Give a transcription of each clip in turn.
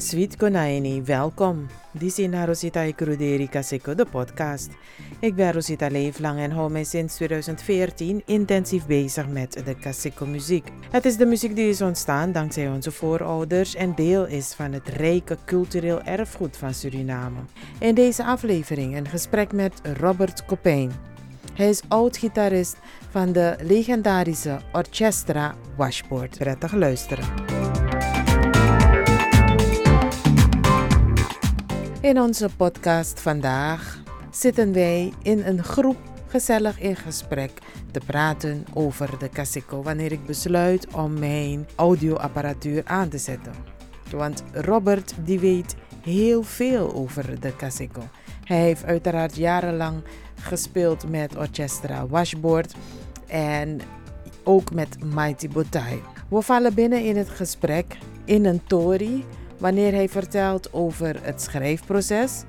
Sweet Konaini, welkom. Dit is Rosita Ikruderi Kaseko, de podcast. Ik ben Rosita Leeflang en hou mij sinds 2014 intensief bezig met de Kaseko muziek. Het is de muziek die is ontstaan dankzij onze voorouders en deel is van het rijke cultureel erfgoed van Suriname. In deze aflevering een gesprek met Robert Copijn. Hij is oud-gitarist van de legendarische Orchestra Washboard. Prettig luisteren. In onze podcast vandaag zitten wij in een groep gezellig in gesprek te praten over de Casico wanneer ik besluit om mijn audioapparatuur aan te zetten. Want Robert die weet heel veel over de Casico. Hij heeft uiteraard jarenlang gespeeld met Orchestra Washboard en ook met Mighty Botai. We vallen binnen in het gesprek in een tori wanneer hij vertelt over het schrijfproces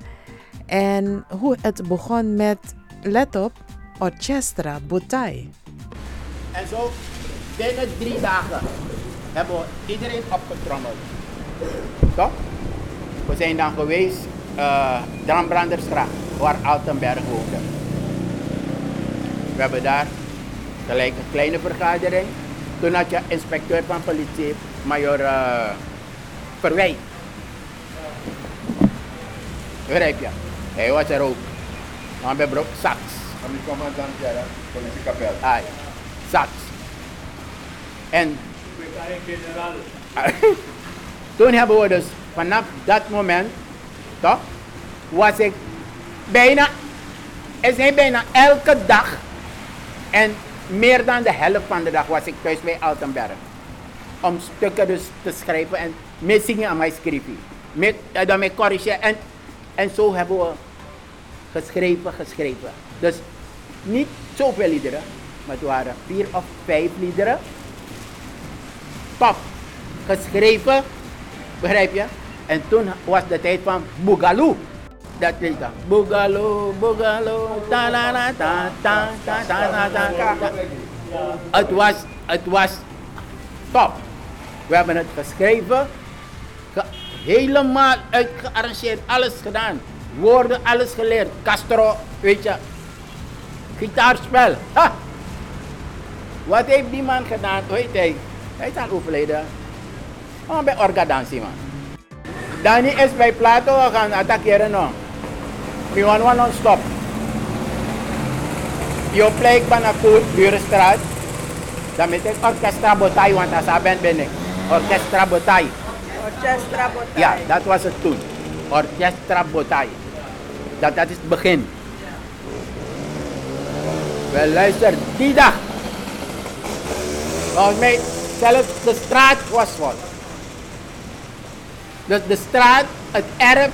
en hoe het begon met, let op, Orchestra Botai. En zo binnen drie dagen hebben we iedereen opgetrommeld. Toch? We zijn dan geweest, uh, Drambrandersgracht, waar Altenberg woonde. We hebben daar gelijk een kleine vergadering. Toen had je inspecteur van politie, major uh, Verwij. Begrijp je? Hij was er ook. Hebben we ook Saks. Van die commandant, ja, politiekapel. Ai, Saks. En toen hebben we dus vanaf dat moment, toch, was ik bijna, is hij bijna elke dag en meer dan de helft van de dag was ik thuis bij Altenberg. Om stukken dus te schrijven en mee zingen aan mijn schrijven. Met, dan corrigeren. En, en zo hebben we geschreven, geschreven. Dus niet zoveel liederen, maar het waren vier of vijf liederen. Top. Geschreven, begrijp je? En toen was de tijd van Boogaloo. Dat lied dan. Boogaloo, Boogaloo, ta la la ta ta ta ta ta. Het was, het was top. We hebben het geschreven, ge helemaal uitgearrangeerd, alles gedaan. Woorden, alles geleerd. Castro, weet je, gitaarspel. Ha! Wat heeft die man gedaan? Weet hij? Hij is al overleden. Oh, bij orgadansie man. Danny is bij Plato gaan attackeren no. We want one non-stop. Je plek van een koert, Burenstraat. Dan met ik orchestra botai, want als ben ben ik. Orchestra botai. Orchestra Botai. Ja, dat was het toen. Orchestra botai. Dat, dat is het begin. Wel luister, die dag. Volgens mij, zelfs de straat was vol. Dus de straat, het erf,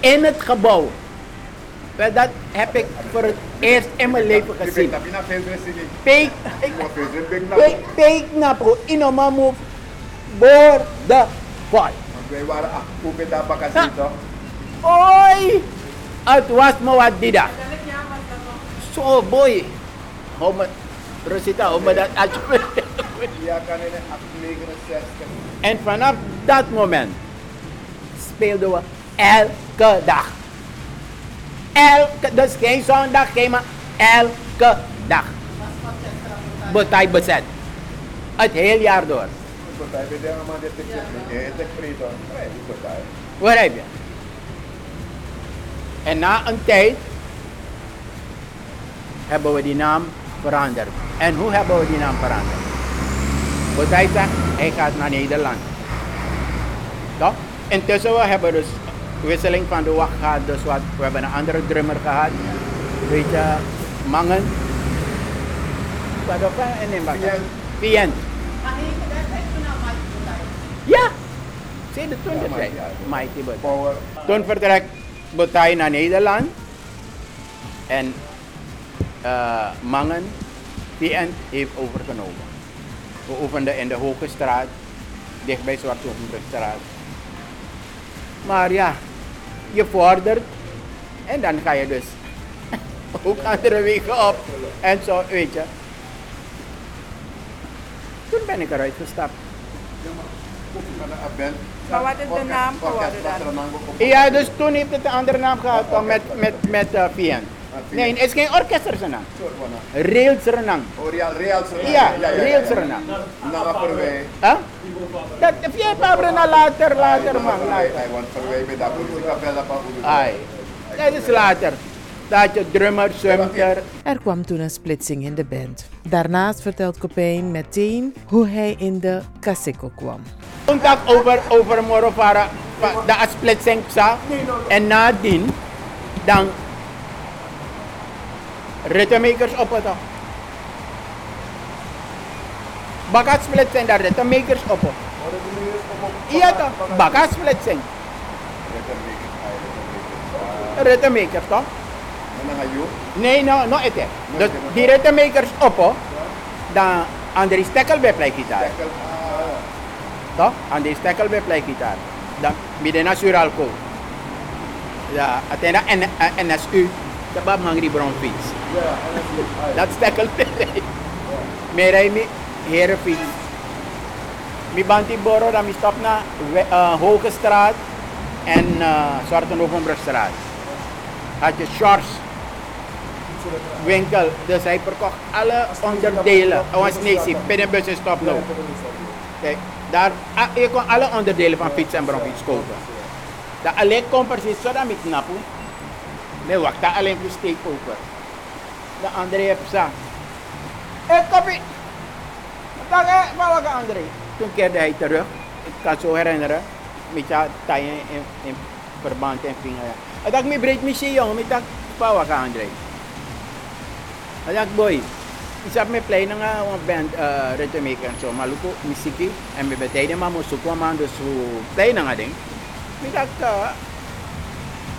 in het gebouw. Wel, dat heb ik voor het eerst in mijn leven gezien. In? Peek, ik, Nog veel zin in? peek, peek na po, inomamu, borde vol. Want wij waren acht poepen daar vakantie toch? Oi! Het was me wat die dag. Zo, boy. Hou me, Rosita, hou me dat alsjeblieft. Ja, kan in 869. En vanaf dat moment speelden we elke dag. Elke, dus geen zondag, geen maar elke dag. Botai bezet. Het hele jaar door. Partij bij de man dit is niet. Het is vrede. Nee, die partij. Begrijp je? En na een tijd hebben we die naam veranderd. En hoe hebben we die naam veranderd? Botai zegt, hij gaat naar Nederland. Toch? Intussen we hebben dus wisseling van de wacht gehad. Dus wat, we hebben een andere drummer gehad. Weet je, Mangen. Wat of en in Vient. Ja. Ja, de ja. Mighty. Power. Toen vertrekt Botai naar Nederland. En eh, Mangen, PN, heeft overgenomen. We oefenden in de Hoge Straat, dicht bij Zwartovenbrugstraat. Maar ja, je vordert en dan ga je dus ook andere wegen op. En zo, weet je. Toen ben ik eruit gestapt. Maar wat is de naam geworden dan? Ja, dus toen heeft het een andere naam gehad dan met, met, met uh, VN. Nee, het is geen orkest Renang. Rails Renang. Oh, Real, Real Suriname. Ja, Rails Renang. Nama Perwee. Huh? Dat VN Pabra na later, later man. Later. Hij want Perwee met dat. Ai, dat is later. Dat je drummer, zwemter. Er kwam toen een splitsing in de band. Daarnaast vertelt Copijn meteen hoe hij in de Kaseko kwam. Contact over, over Morofara, de splitsing. En nadien, dan ritmemakers op het. Bakat splitsing, daar ritmemakers op. Iya toch, bakat splitsing. Ritmemakers toch? Menangayu. Nee, no, no ete. Dus die ritmemakers op, dan Andries Stekkel bij pleegitaar. Toch? Andries Stekkel bij pleegitaar. Dan midden natural ko. Ja, atena en NSU. Dat bab mangri brown fiets. Dat Stekkel Meray mi heren fiets. Mi banti boro dan mi stop na uh, Hoge straat en uh, Zwarte Novemberstraat. Had je Shores winkel. Dus hij verkocht alle onderdelen. Oh, nee, zie, binnenbus is stop nou. Kijk, daar, ah, je kon alle onderdelen van fiets en bronfiets kopen. Dat alleen komt precies zo dat ik napu. Nee, wacht, dat alleen voor steekkoper. De andere heeft ze. Hé, wat was André? Toen keerde hij terug. Ik kan zo herinneren. Met je taaien in, verband en vinger. Ik dacht, mijn breed misschien jong. Ik dacht, wat André? Dacht, boy. Isa me play na nga ang band uh, Rhythm Maker so maluko misiki and me betay na mamo so ko man so play na nga ding. Mi dak uh,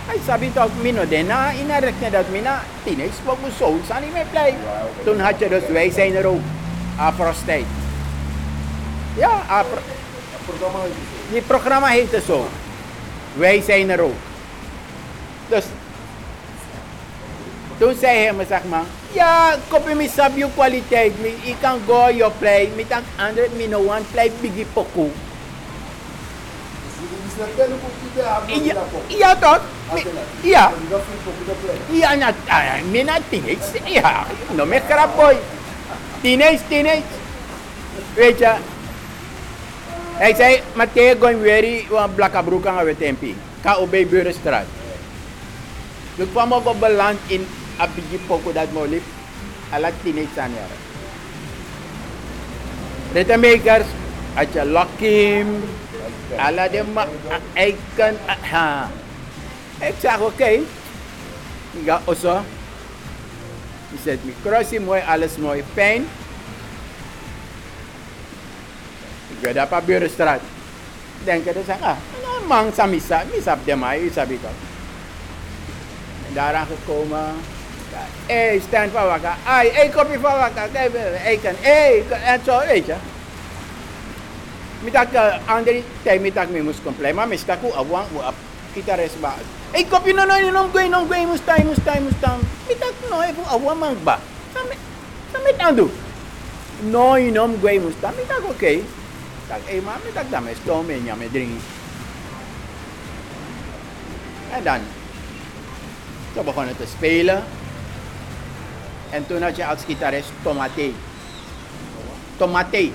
ay sabi to mino din na inarek na dat mina teenage pag mo soul sani me play. Je dus wij zijn er ook Afro State. Ja, Afro. Zo. Wij zijn er ook. Dus toen zei hij me, zeg maar, ja, kopie mi sab yung kwaliteit, mi, i kan go yo play, mi tak andre mi no one play bigi poku. Iya, iya tot, mi, iya, iya na, ay, mi na teenage, iya, no me crap boy, teenage, teenage. Weet je, hij zei, Mateo going very, wan blaka broeka nga wetempi, ka obey Burenstraat. Dus kwam ook op beland in abigi poko dat mo lip alat teenage sanyar. Rita makers at ya Lokim ala de ma ay kan ha. Ik zeg oké. Okay. Ik ga oso. He said me crossie mooi alles mooi pijn. Ik werd op een burenstraat. Denk je, zeg ah, nou man sa misa, misa op de mij, sabi ko. Daaraan gekomen. Hey, stand van wakker. Ai, één kopje van wakker. Kijk, ik kan, hé, en zo, weet je. Mitak uh, Andri, tay mitak mi mus komplay, ma mista ko awang wo ap kita res ba. Eh kopi no no no gwe no gwe mustay mustay mustang. Mitak no e fu awang mang ba. Sami sami tandu. No inom gwe mustang, mitak okay. Tak eh ma mitak dame sto me me drink. En dan Toen begonnen te spelen. En toen had je als gitarist Tomate. Tomate.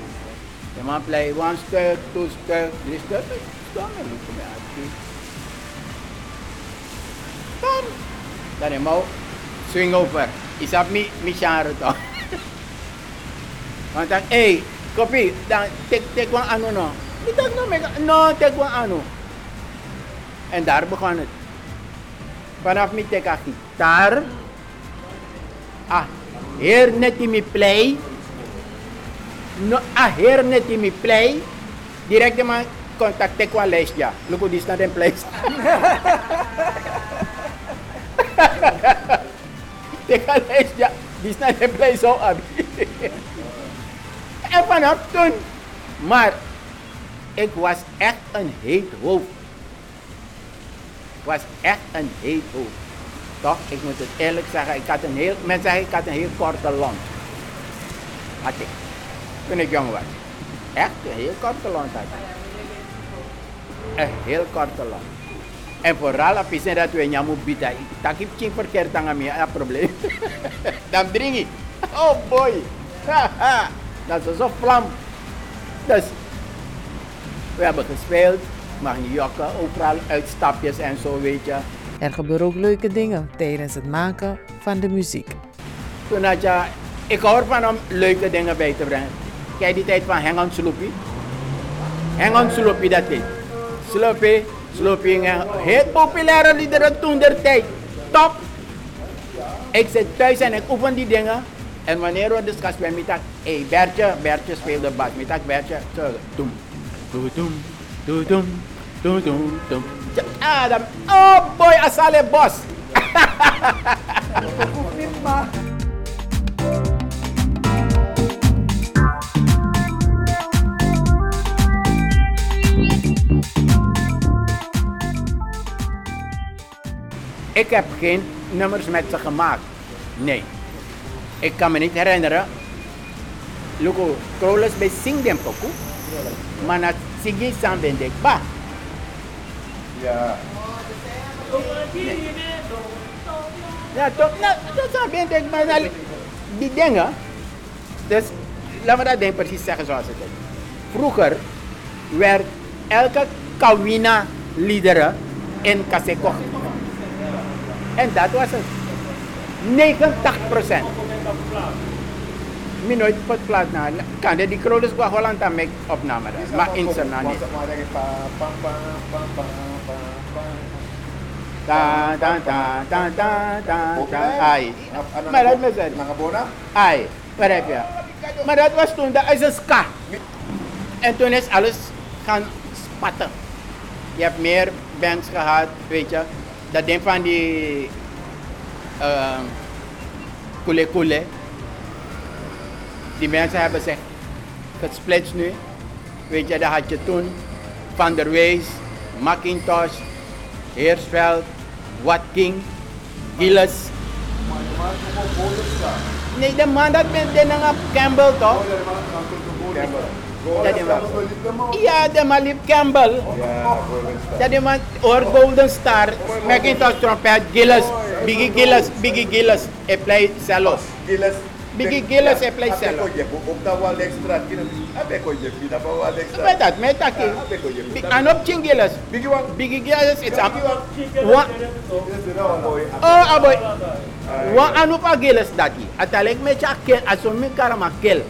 Je man play one stuk, two stuk, drie stuk. Dan Dan. Je mau swing over. Isap mi, mi genre to. Want dan, hey, kopi, dan, tek, tek one ano no. Niet dat no, no, tek one ano. En daar begon het. Vanaf mi teka gitaar. Ah, hier net in mi play. No, ah, net in mi play. Direct man contacte com a Lestia. Look this not in place. Teka Lestia. This not in place so abi. en vanaf toen. Maar ik was echt een heet hoofd was echt een heet hoofd. Toch? Ik moet het eerlijk zeggen. Ik had een heel, men zeggen ik had een heel korte lont. Had ik. Toen ik jong was. Echt een heel korte lont had ik. Een heel korte lach. En vooral als je dat we niet moeten bieden. Dat heb geen verkeerd aan mij, dat probleem. Dan drink je. Oh boy. Dat is zo vlam. Dus, we hebben gespeeld. Mag je jokken, overal uitstapjes en zo, weet je. Er gebeuren ook leuke dingen tijdens het maken van de muziek. Toen had ik hoor van om leuke dingen bij te brengen. Kijk die tijd van Hengon Sloopy. Hengon Sloopy dat heet. Sloopy, Sloopy Heel populaire liederen toen der tijd. Top! Ik zit thuis en ik oefen die dingen. En wanneer we discussies met Mitak, hé hey Bertje, Bertje speelde met Mitak Bertje, zo, doem. Doem, doem, doem, doem, doem, doem. Dan, oh boy, asale boss. Ik heb geen nummers met ze gemaakt. Nee. Ik kan me niet herinneren. Luko, Kroles bij Sing dem poku. Maar na Sigi San Bendek ba. Ja. Ja, toch? Nou, dat San Bendek maar na- die dingen. Dus laten we dat ding precies zeggen zoals het is. Vroeger werd elke Kawina liederen in Kaseko. En dat was het. 89 procent. Mi nooit pot plaat na. Kan de die krodes kwa Holland aan make opname. Maar in zijn naam niet. Ta ta ta ta ta Oké. ta. Ai. Maar dat was het. Ai. Begrijp je? Maar dat was toen, dat is een ska. En toen is alles gaan spatten. Je hebt meer bands gehad, weet je. Dat ding van die uh, Kule Kule. Die mensen hebben zich gesplitst nu. Weet je, dat had je toen Van der Wees, Macintosh, Heersveld, Watking, Gilles. Nee, de man dat met de naam Campbell toch? Dat. Ja, de man liep Campbell. Ja. Dat die man hoor Golden Star, Macintosh trompet, Gilles, Biggie Gilles, Biggie Gilles, hij play cellos. Gilles. Bigi gele se play selo. Ape koye, ta wale ekstra kina. Ape koye, pi da dat, me ta Bigi. Bigi a. Oh, aboy. Wan anu pa dati. Atalek me cha kel, aso kel.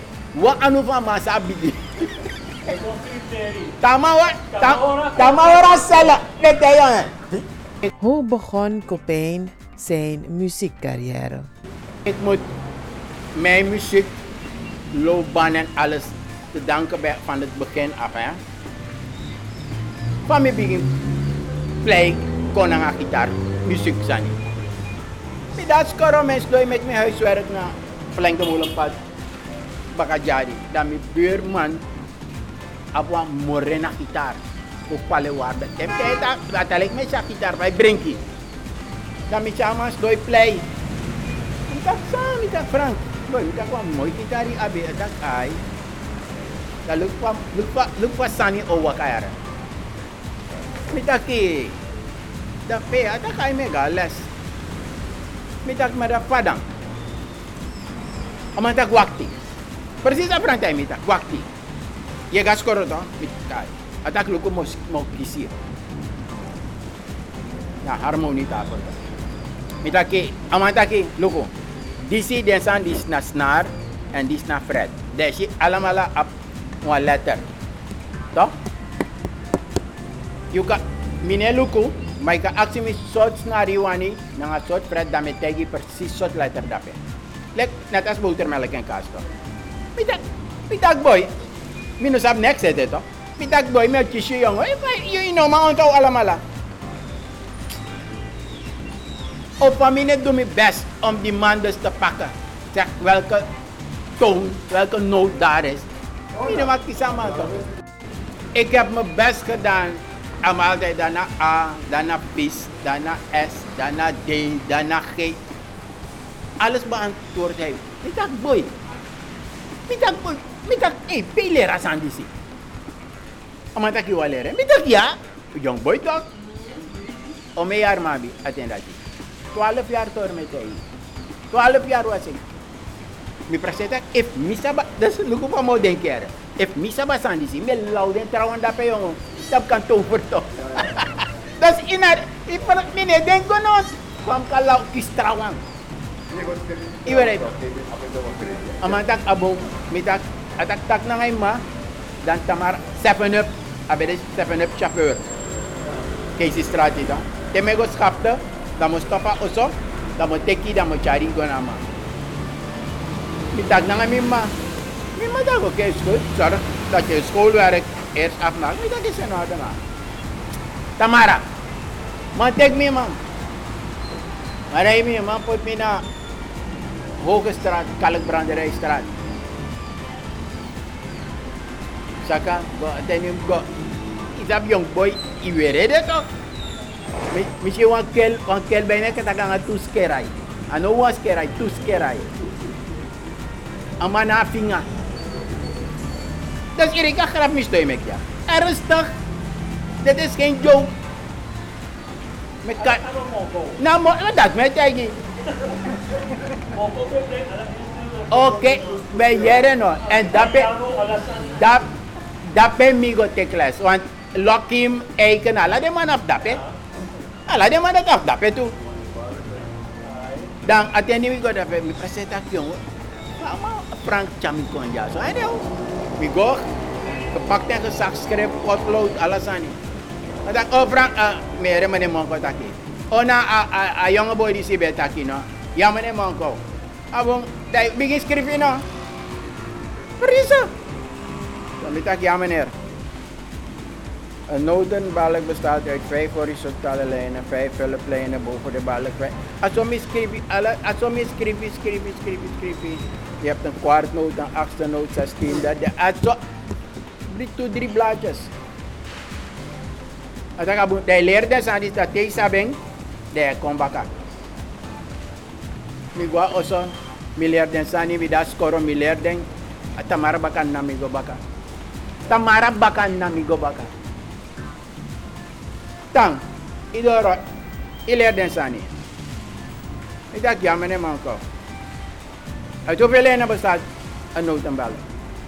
Tama Nete. Hoe begon Copain zijn muziekcarrière? Ik moet mijn muziek, loopbaan en alles te danken bij, van het begin af. Hè. Van mijn begin play kon aan gitaar, muziek zijn. Dat skoro mensen doe met mijn huiswerk na Flank de Molenpad, Bakajari. Dan mijn buurman een morena gitaar. Ook pale waarde. En tijd dat ik met zijn gitaar bij Brinky. Dan jamas doe play. Ik dacht, sa, ik Frank, Bă, uite acum mă uit tari abe atak ai. Dar lupa lupa lupa sani o wakayara. Mi taki da pe atak ai mega les. Mi tak mera padang. Ama tak wakti. Persis apa nanti mi waktu, wakti. Ye gas koroto mi tak. Atak luku mo mo kisir. Nah, harmoni tak apa. Mi taki, ama ki luku. D'ici descend d'Isna Snar en d'Isna Fred. Deci alamala up one letter. Toh? Yuka mineluku maika aksimi sot snariwani nanga sot Fred dame tegi persis sot letter dape. Lek natas bulter meleken kasto. Pitak pitak boy. Minus up next ete to. Pitak boy me kishi yong. You know ma onto alamala. Op mij doe mijn best om die man dus te pakken. Zeg welke toon, welke noot daar is. Niet wat toch? Ik heb mijn best gedaan. Om altijd daarna A, daarna P, daarna S, daarna D, daarna G. Alles beantwoord hij. Ik dacht, boy. Ik dacht, boy. Ik dacht, hé, hey, pele rasan disi. Omdat ik jou leren. Ik dacht, ja. young boy toch? Om een jaar mabi, attend dat. 12 jaar door met hij. 12 jaar was ik. Mi praseta, if misa ba, dat is lugu pa mo den kere. If misa ba san disi, me lauden trouwen dat pe jongen. Dat kan voor toch. Dat is inar, ik van mine den konos. Kwam ka lau kis trouwen. Iwere. Amantak abo, mitak, atak tak na ngay ma, dan tamar 7 up, abede 7 up chauffeur. Casey straat ito. Temego schapte, dan mo stoppa oso, dan mo teki, dan mo chari gonama. Mitak na nga mima. Mima daw ko kay school. Sir, dat je schoolwerk eerst afmaakt. Mitak is er nou nga. Tamara, man tek me man. Maray mi, man put me na Hoge straat, Kalkbranderijstraat. Saka, go, tenim go. Isap young boy, iwere de to. Mi- Misi wan kel, wan kel kataga nga tuskeray. Ano was keray, tuskeray. Ama na finga. Dat is Erika grap mistoy mek ja. Ernstig. Dit is geen joke. Met ka... Nou, mo, dat met jij. Oké, bij jaren no. En dat ben, dat, dat ben migo te klas. Want lokim eiken ala de man af dape. Ala de man dat af dape tu. Dan atendi migo dape mi presenta kyong. Mama Frank chami konja. So ene o. Migo gepakt en gezakt schrift, potlood, alles aan. Maar dat oh Frank, uh, mere meneer Monko taki. Oh na a a a jonge boy die si betaki no. Ja meneer Monko. Abong dai begin schrijven no. Prisa. Dan met ik. Een nodenbalk bestaat uit vijf horizontale lijnen, vijf hulplijnen boven de balk. Als je je schrijven, schrijven, schrijven, schrijven. Je hebt een kwartnoot, een achtste noot, zestien, dat de, je, drie drie blaadjes. Als ik abon, de leerden aan die dat deze sabeng, de kom baka. Mi gua oso, mi leerden sani, mi da skoro mi leerden, tamara bakan na mi go baka. Tamara bakan na go baka. Tang, idoro, ileerden sani. Ik dacht, ja meneer Manko. Uit hoeveel lijnen bestaat een notenbel?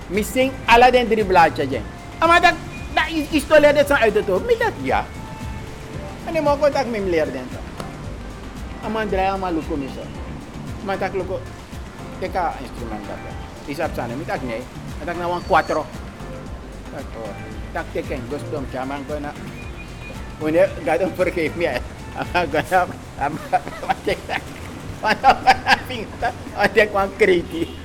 Missing alle den drie blaadjes. dyan. Maar dat, dat is, is to leerden sa uit het hoofd. Mi dat, ja. Meneer Manko, dat mi leerden sa. Aman draya maluko miso. Matak luko. Teka, instrument ka. Isap sana. Mi tak ne. Tak na wang 4. Tak oh. Tak teken. Gusto chaman ko na. Und er gerade umvergeht mir. Ada kuang keriti.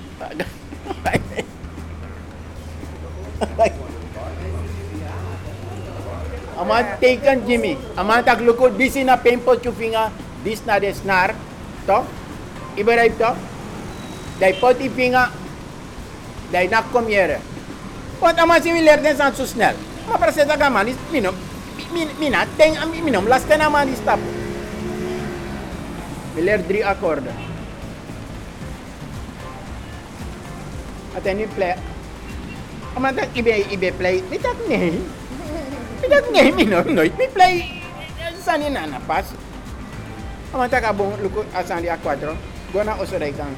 Ama taken Jimmy. Ama tak lukut bisi na pempo chufinga dis na a snar. To? Iberai to? Dai poti finga. Dai nak kom yere. Pot ama si vi lerden san su snel. Ma presenta gamanis minum. Man is minom. Min, mina ten minom lasten na man is tap. Wiler drie akkoorden. At any play. Ama tak ibe ibe play. Ni tak ne. Ni tak ne minom no. Mi play. Sani na na pas. Ama tak abong luko asan di a 4. Gona osoray kang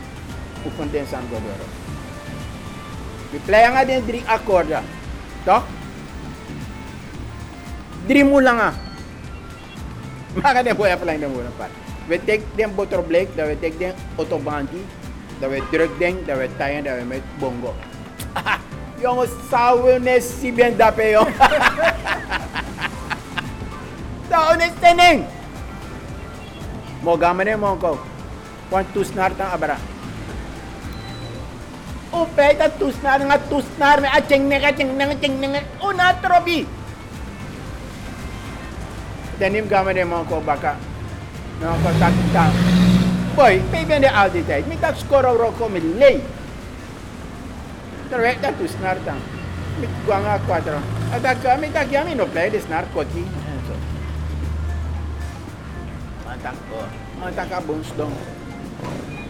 ukondensan godoro. Mi play nga din drie akkoorden. Toch? Drie mo lang ah. Maka den boy apply den boy pat. We take den boterblek, dat we take den autobanti, dat we druk den, dat we taien, dat we met bongo. Jongens, sauwe ne si ben dape jong. Sauwe ne stening. Mo gamane mo ko. Kwan tusnar tang abara. O peta tusnar nga tusnar me acheng ne acheng ne acheng ne una trobi denim gamane manko baka. No, ko takita. Boy, may de aldi tijd. dat score skoro roko mi lei. Terwijl dat is naar dan. Met guanga quattro. Dat kan met dat jami no play de naar koti. Mantak ko. Mantak a boonsdom.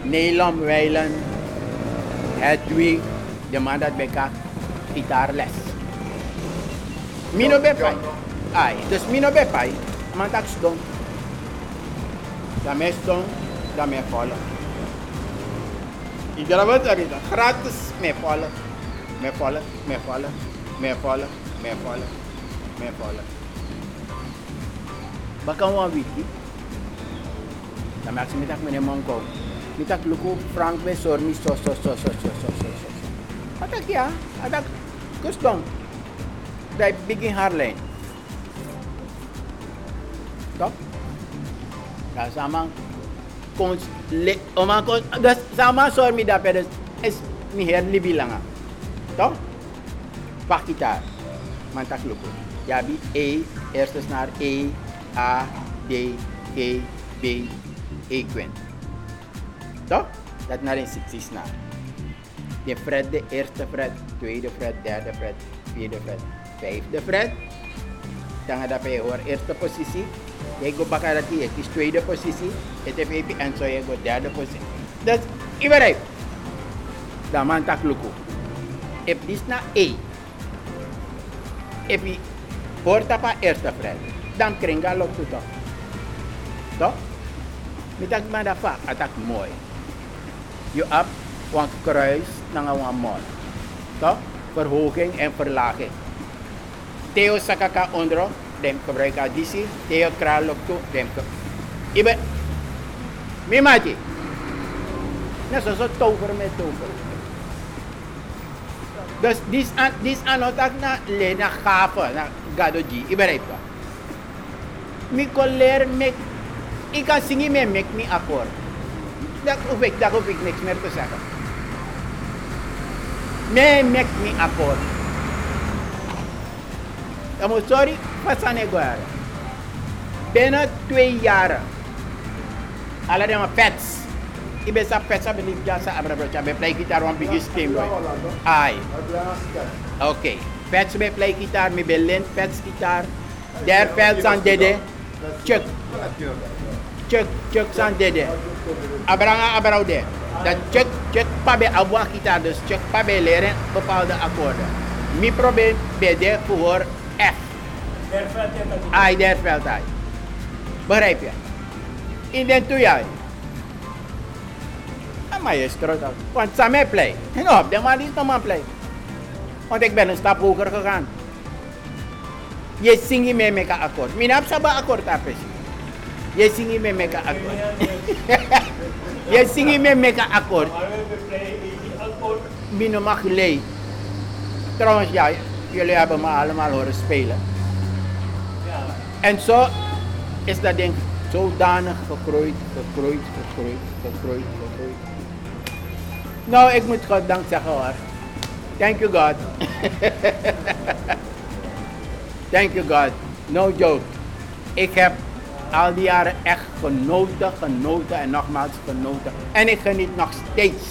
Nelom Weilen. Hedwig. De man dat beka gitaarles. Mino bepai. Ai, dus mino bepai man tak ston. Da me ston, da me fala. E grava tarita, gratis me fala. Me fala, me fala, me fala, me fala, me fala. Baka wan wiki. Da maak ze mitak meneer Monko. Mitak luku Frank be sormi so so so so so so so so. Atak ya, atak kuston. Dai begin Top. Da sama kons le oma kon da sama sormi da pedes es mi her libi langa. Pak kita. Mantak luku. Jabi E, eerste snaar E, A, D, G, B, E quint. Toch? Dat naar een 60 snaar. De fret, de eerste fret, tweede fret, derde fret, vierde fret, vijfde fret. Dan heb je hoor eerste positie. Je go back at the ek stray the posisi, ete pe epi anso ye go derde the posisi. Dus iberei. Da man tak luku. If this na A, epi porta pa eerste vrij, dan kringa lok tu toch. Toch? Mitak man da fa atak mooi. Je hebt een kruis naar een mond. Toch? Verhoging en verlaging. Theo Sakaka ondro, gebruik additie. Theo kraal loopt toe, dem Ibe, mi mati. Net zoals een tover met tover. Dus dis an dis anotak na le na gave na ka. Mi koler mek ik kan zingen met mek mi akkoord. Dat hoef ik, daar hoef ik niks meer te zeggen. Me mek mi akkoord. Moet sorry, waar? Binnen twee jaren. Alle die maar pets. Ik ben sa pets, ben ik jasa abrabrocha. Ben play guitar one biggest game boy. Ai. Oké. Okay. Pets ben play guitar, mi ben lint pets guitar. Der pets aan dede. Chuck. Chuck, Chuck san dede. Abranga abrau de. Dat Chuck, Chuck pa be abwa gitaar, dus Chuck pa be leren bepaalde akkoorden. Mi probeer bij de voor F. Ai, der veld ai. Begrijp je? In den toe jij. Een maestro dat. Want samen play. En op de man is nog maar play. Want ik ben een stap hoger gegaan. Je zingt mee met een akkoord. Mijn heb saba akkoord. Je zingt mee met een akkoord. Je zingt mee met een akkoord. Mino mag lei. Trouwens, ja, jullie hebben me allemaal horen spelen. En zo is dat ding zodanig gegroeid, gegroeid, gegroeid, gegroeid, gegroeid. Nou, ik moet God dank zeggen hoor. Thank you God. Thank you God. No joke. Ik heb al die jaren echt genoten, genoten en nogmaals genoten. En ik geniet nog steeds.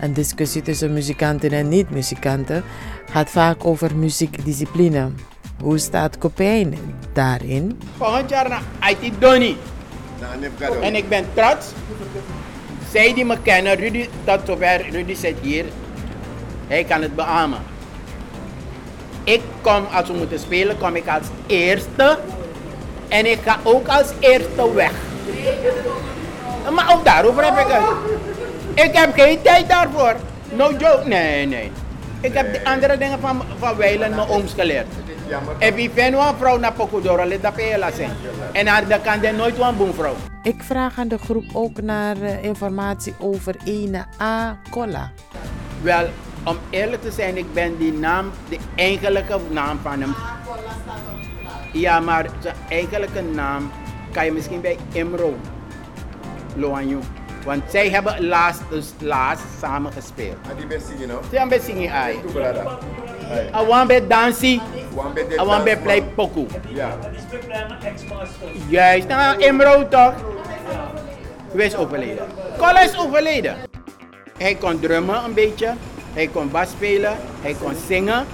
Een discussie tussen muzikanten en niet-muzikanten gaat vaak over muziekdiscipline. Hoe staat Copijn daarin? Volgend jaar naar IT Donny. En ik ben trots. Zij die me kennen, Rudy, tot zover, Rudy zit hier. Hij kan het beamen. Ik kom, als we moeten spelen, kom ik als eerste. En ik ga ook als eerste weg. Maar ook daarover heb ik het. Ik heb geen tijd daarvoor. No joke. Nee, nee. Ik heb de andere dingen van, van Weilen, mijn ooms geleerd. En wie vindt een vrouw naar Pocodoro, dat je laten En de kan er nooit een boemvrouw. Ik vraag aan de groep ook naar uh, informatie over ene A. Cola. Wel, om eerlijk te zijn, ik ben die naam, de eigenlijke naam van hem. Ja, maar zijn eigenlijke naam kan je misschien bij Imro Loanju. Want zij hebben laatst, dus laatst samen gespeeld. En die best zingen, no? Zij hebben zingen ai. I want One bed I want play poku. Ja. Juist, nou Imro toch? Wie is overleden? Kola is overleden. Hij kon drummen een beetje, hij kon bas spelen, hij kon zingen.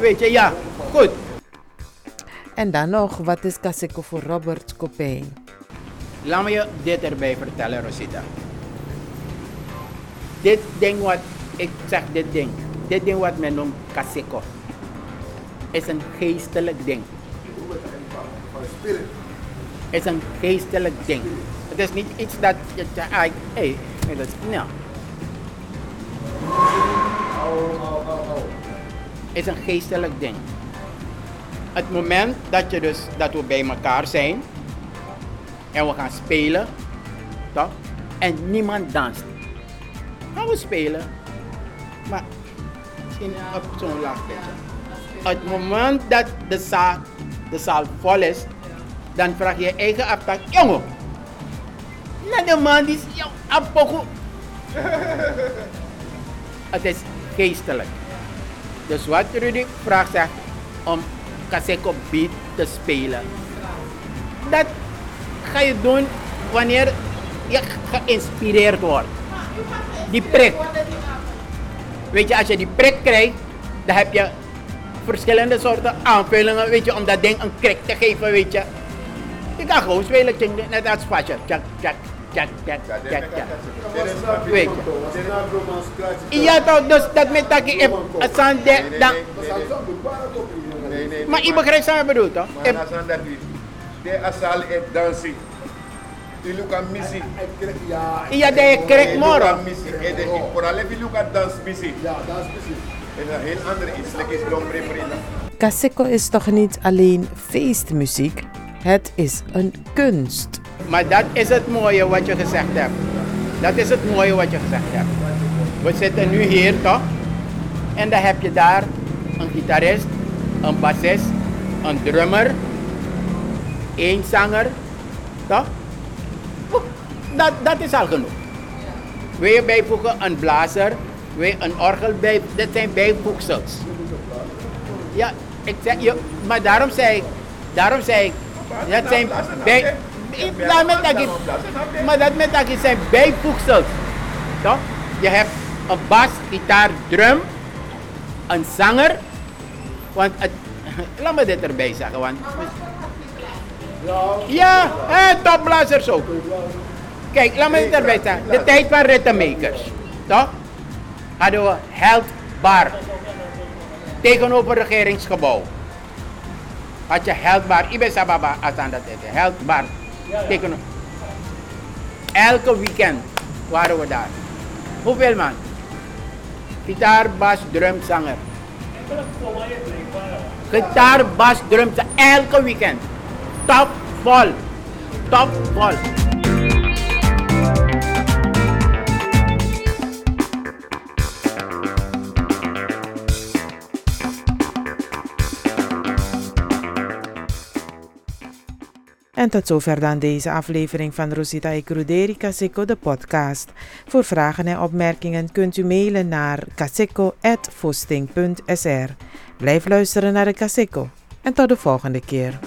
Weet je, ja, goed. En dan nog, wat is Kaseko voor Robert Copijn? Laat me je dit erbij vertellen, Rosita. Dit ding wat, ik zeg dit ding, dit ding wat men noemt kaseko, is een geestelijk ding. Het is een geestelijk ding. Het is niet iets dat je hey, nee, dat is, nou. Is een geestelijk ding. Het moment dat, je dus, dat we bij elkaar zijn en we gaan spelen, toch? En niemand danst. Gaan we spelen, maar misschien op zo'n laag. Het moment dat de zaal, de zaal vol is, dan vraag je je eigen aftak, jongen, naar de man die is apoko. Het is geestelijk. Dus wat Rudy vraagt zegt om Kaseko beat te spelen. Dat ga je doen wanneer je geïnspireerd wordt. Die prik. Weet je, als je die prik krijgt, dan heb je verschillende soorten aanvullingen, weet je, om dat ding een krik te geven, weet je. Je kan gewoon spelen, net als Fasher. Tjak, tjak, tjak, tjak, tjak, tjak. Weet je. Ja toch, dus dat met dat ik het zijn de, dan... Maar je begrijpt wat ik bedoel, toch? De asal et dansi. Tu luka missi. Ja, de je krijgt morgen. missi. En de voor alle die luka dans missi. Ja, dans missi. En een heel ander iets, lekker is lombre prima. Kaseko is toch niet alleen feestmuziek? Het is een kunst. Maar dat is het mooie wat je gezegd hebt. Dat is het mooie wat je gezegd hebt. We zitten nu hier toch? En dan heb je daar een gitarist, een bassist, een drummer, één zanger. Toch? Dat, dat is al genoeg. Wil je bijvoegen een blazer, wil een orgel bij, dat zijn bijvoegsels. Ja, ik zeg, je, maar daarom zei ik, daarom zei ik, dat zijn bij, me dat maar dat met dat zijn bijvoegsels. Toch? Je hebt een bas, gitaar, drum, een zanger. Want het, laat me dit erbij zeggen. Want, ja, eh, topblazers ook. Kijk, laat me dit erbij zeggen. De tijd van ritmemakers. Toch? Hadden we Held Bar. Tegenover het regeringsgebouw. Had je Held Bar. Ibe Sababa aan dat Held Bar. Tegenover. Elke weekend waren we daar. Hoeveel man? Gitaar, bas, drum, zanger. Gitaar, bas, drum, zanger. Elke weekend. Top vol. Top vol. En tot zover dan deze aflevering van Rosita e Cruderi de podcast. Voor vragen en opmerkingen kunt u mailen naar caseco.vosting.sr. Blijf luisteren naar de Caseco en tot de volgende keer.